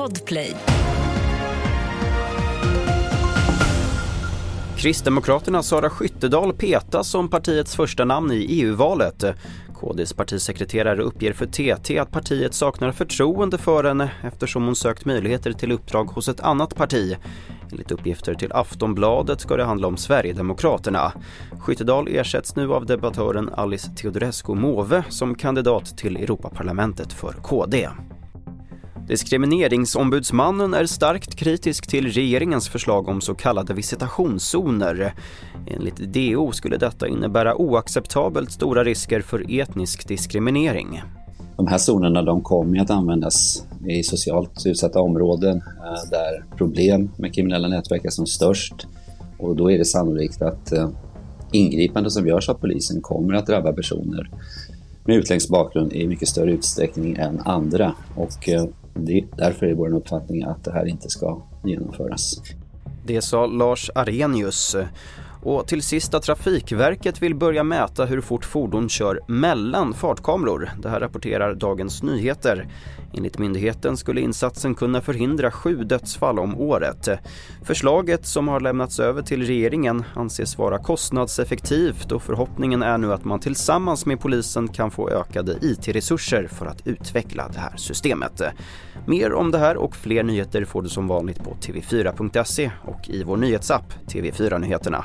Podplay. Kristdemokraternas Sara Skyttedal petas som partiets första namn i EU-valet. KDs partisekreterare uppger för TT att partiet saknar förtroende för henne eftersom hon sökt möjligheter till uppdrag hos ett annat parti. Enligt uppgifter till Aftonbladet ska det handla om Sverigedemokraterna. Skyttedal ersätts nu av debattören Alice Teodorescu Måwe som kandidat till Europaparlamentet för KD. Diskrimineringsombudsmannen är starkt kritisk till regeringens förslag om så kallade visitationszoner. Enligt DO skulle detta innebära oacceptabelt stora risker för etnisk diskriminering. De här zonerna de kommer att användas i socialt utsatta områden eh, där problem med kriminella nätverk är som störst. Och då är det sannolikt att eh, ingripanden som görs av polisen kommer att drabba personer med utländsk bakgrund i mycket större utsträckning än andra. Och eh, det, därför är vår uppfattning att det här inte ska genomföras. Det sa Lars Arrhenius. Och till sist att Trafikverket vill börja mäta hur fort fordon kör mellan fartkameror. Det här rapporterar Dagens Nyheter. Enligt myndigheten skulle insatsen kunna förhindra sju dödsfall om året. Förslaget som har lämnats över till regeringen anses vara kostnadseffektivt och förhoppningen är nu att man tillsammans med polisen kan få ökade IT-resurser för att utveckla det här systemet. Mer om det här och fler nyheter får du som vanligt på tv4.se och i vår nyhetsapp TV4 Nyheterna.